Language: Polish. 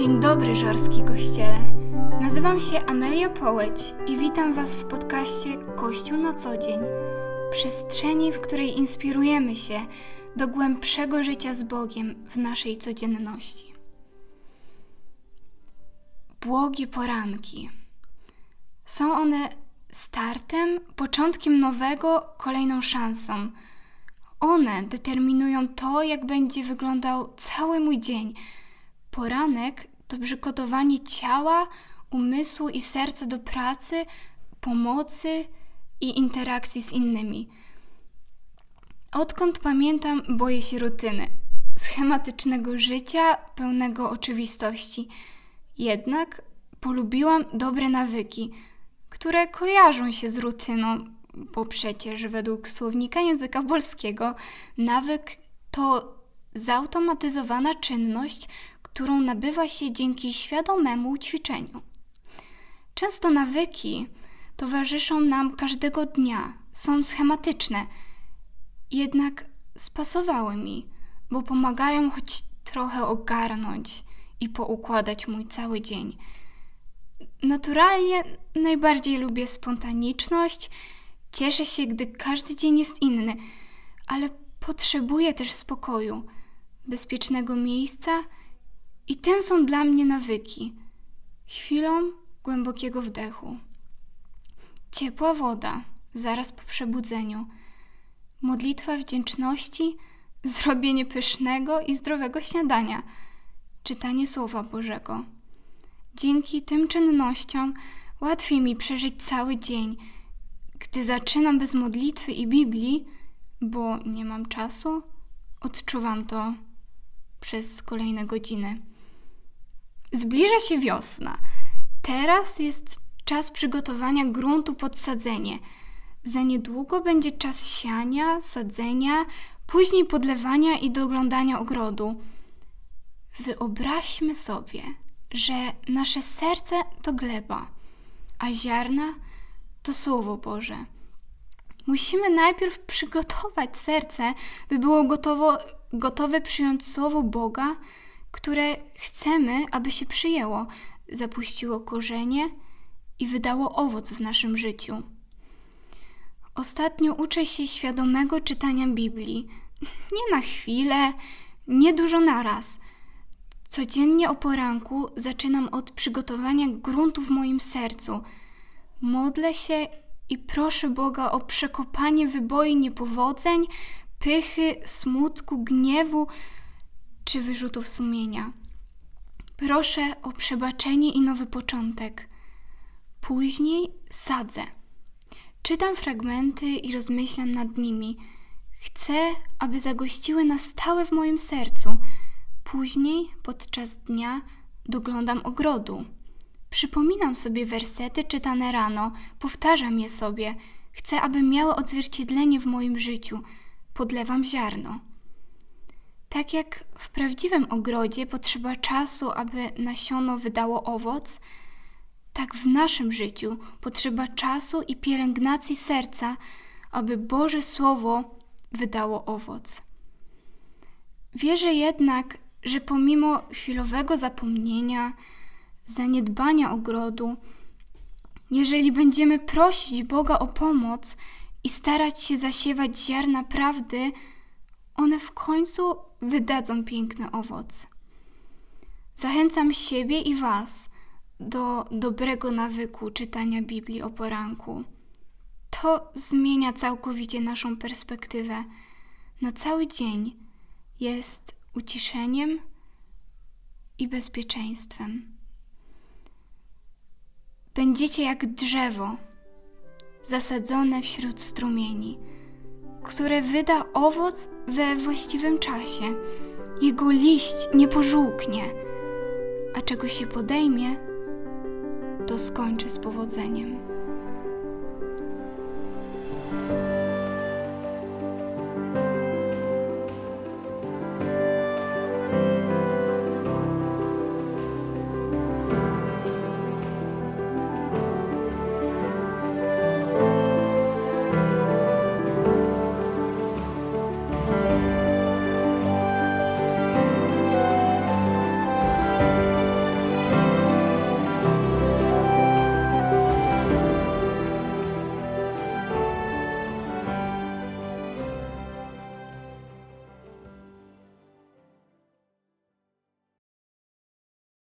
dobry, Żorski Kościele. Nazywam się Amelia Połeć i witam Was w podcaście Kościół na co dzień. Przestrzeni, w której inspirujemy się do głębszego życia z Bogiem w naszej codzienności. Błogie poranki. Są one startem, początkiem nowego, kolejną szansą. One determinują to, jak będzie wyglądał cały mój dzień. Poranek to przygotowanie ciała, umysłu i serca do pracy, pomocy i interakcji z innymi. Odkąd pamiętam, boję się rutyny, schematycznego życia pełnego oczywistości. Jednak polubiłam dobre nawyki, które kojarzą się z rutyną, bo przecież według słownika języka polskiego nawyk to zautomatyzowana czynność, którą nabywa się dzięki świadomemu ćwiczeniu. Często nawyki towarzyszą nam każdego dnia, są schematyczne, jednak spasowały mi, bo pomagają choć trochę ogarnąć i poukładać mój cały dzień. Naturalnie najbardziej lubię spontaniczność, cieszę się, gdy każdy dzień jest inny, ale potrzebuję też spokoju, bezpiecznego miejsca i tym są dla mnie nawyki. Chwilą głębokiego wdechu. Ciepła woda zaraz po przebudzeniu. Modlitwa wdzięczności, zrobienie pysznego i zdrowego śniadania, czytanie Słowa Bożego. Dzięki tym czynnościom łatwiej mi przeżyć cały dzień. Gdy zaczynam bez modlitwy i Biblii, bo nie mam czasu, odczuwam to przez kolejne godziny. Zbliża się wiosna. Teraz jest czas przygotowania gruntu pod sadzenie. Za niedługo będzie czas siania, sadzenia, później podlewania i doglądania ogrodu. Wyobraźmy sobie, że nasze serce to gleba, a ziarna to Słowo Boże. Musimy najpierw przygotować serce, by było gotowo, gotowe przyjąć Słowo Boga, które chcemy, aby się przyjęło, zapuściło korzenie i wydało owoc w naszym życiu. Ostatnio uczę się świadomego czytania Biblii. Nie na chwilę, nie dużo naraz. Codziennie o poranku zaczynam od przygotowania gruntu w moim sercu. Modlę się i proszę Boga o przekopanie wyboi niepowodzeń, pychy, smutku, gniewu, czy wyrzutów sumienia. Proszę o przebaczenie i nowy początek. Później sadzę. Czytam fragmenty i rozmyślam nad nimi. Chcę, aby zagościły na stałe w moim sercu. Później, podczas dnia, doglądam ogrodu. Przypominam sobie wersety czytane rano, powtarzam je sobie. Chcę, aby miały odzwierciedlenie w moim życiu. Podlewam ziarno. Tak jak w prawdziwym ogrodzie potrzeba czasu, aby nasiono wydało owoc, tak w naszym życiu potrzeba czasu i pielęgnacji serca, aby Boże Słowo wydało owoc. Wierzę jednak, że pomimo chwilowego zapomnienia, zaniedbania ogrodu, jeżeli będziemy prosić Boga o pomoc i starać się zasiewać ziarna prawdy, one w końcu wydadzą piękny owoc. Zachęcam siebie i Was do dobrego nawyku czytania Biblii o poranku. To zmienia całkowicie naszą perspektywę. Na cały dzień jest uciszeniem i bezpieczeństwem. Będziecie jak drzewo zasadzone wśród strumieni które wyda owoc we właściwym czasie. Jego liść nie pożółknie, a czego się podejmie, to skończy z powodzeniem.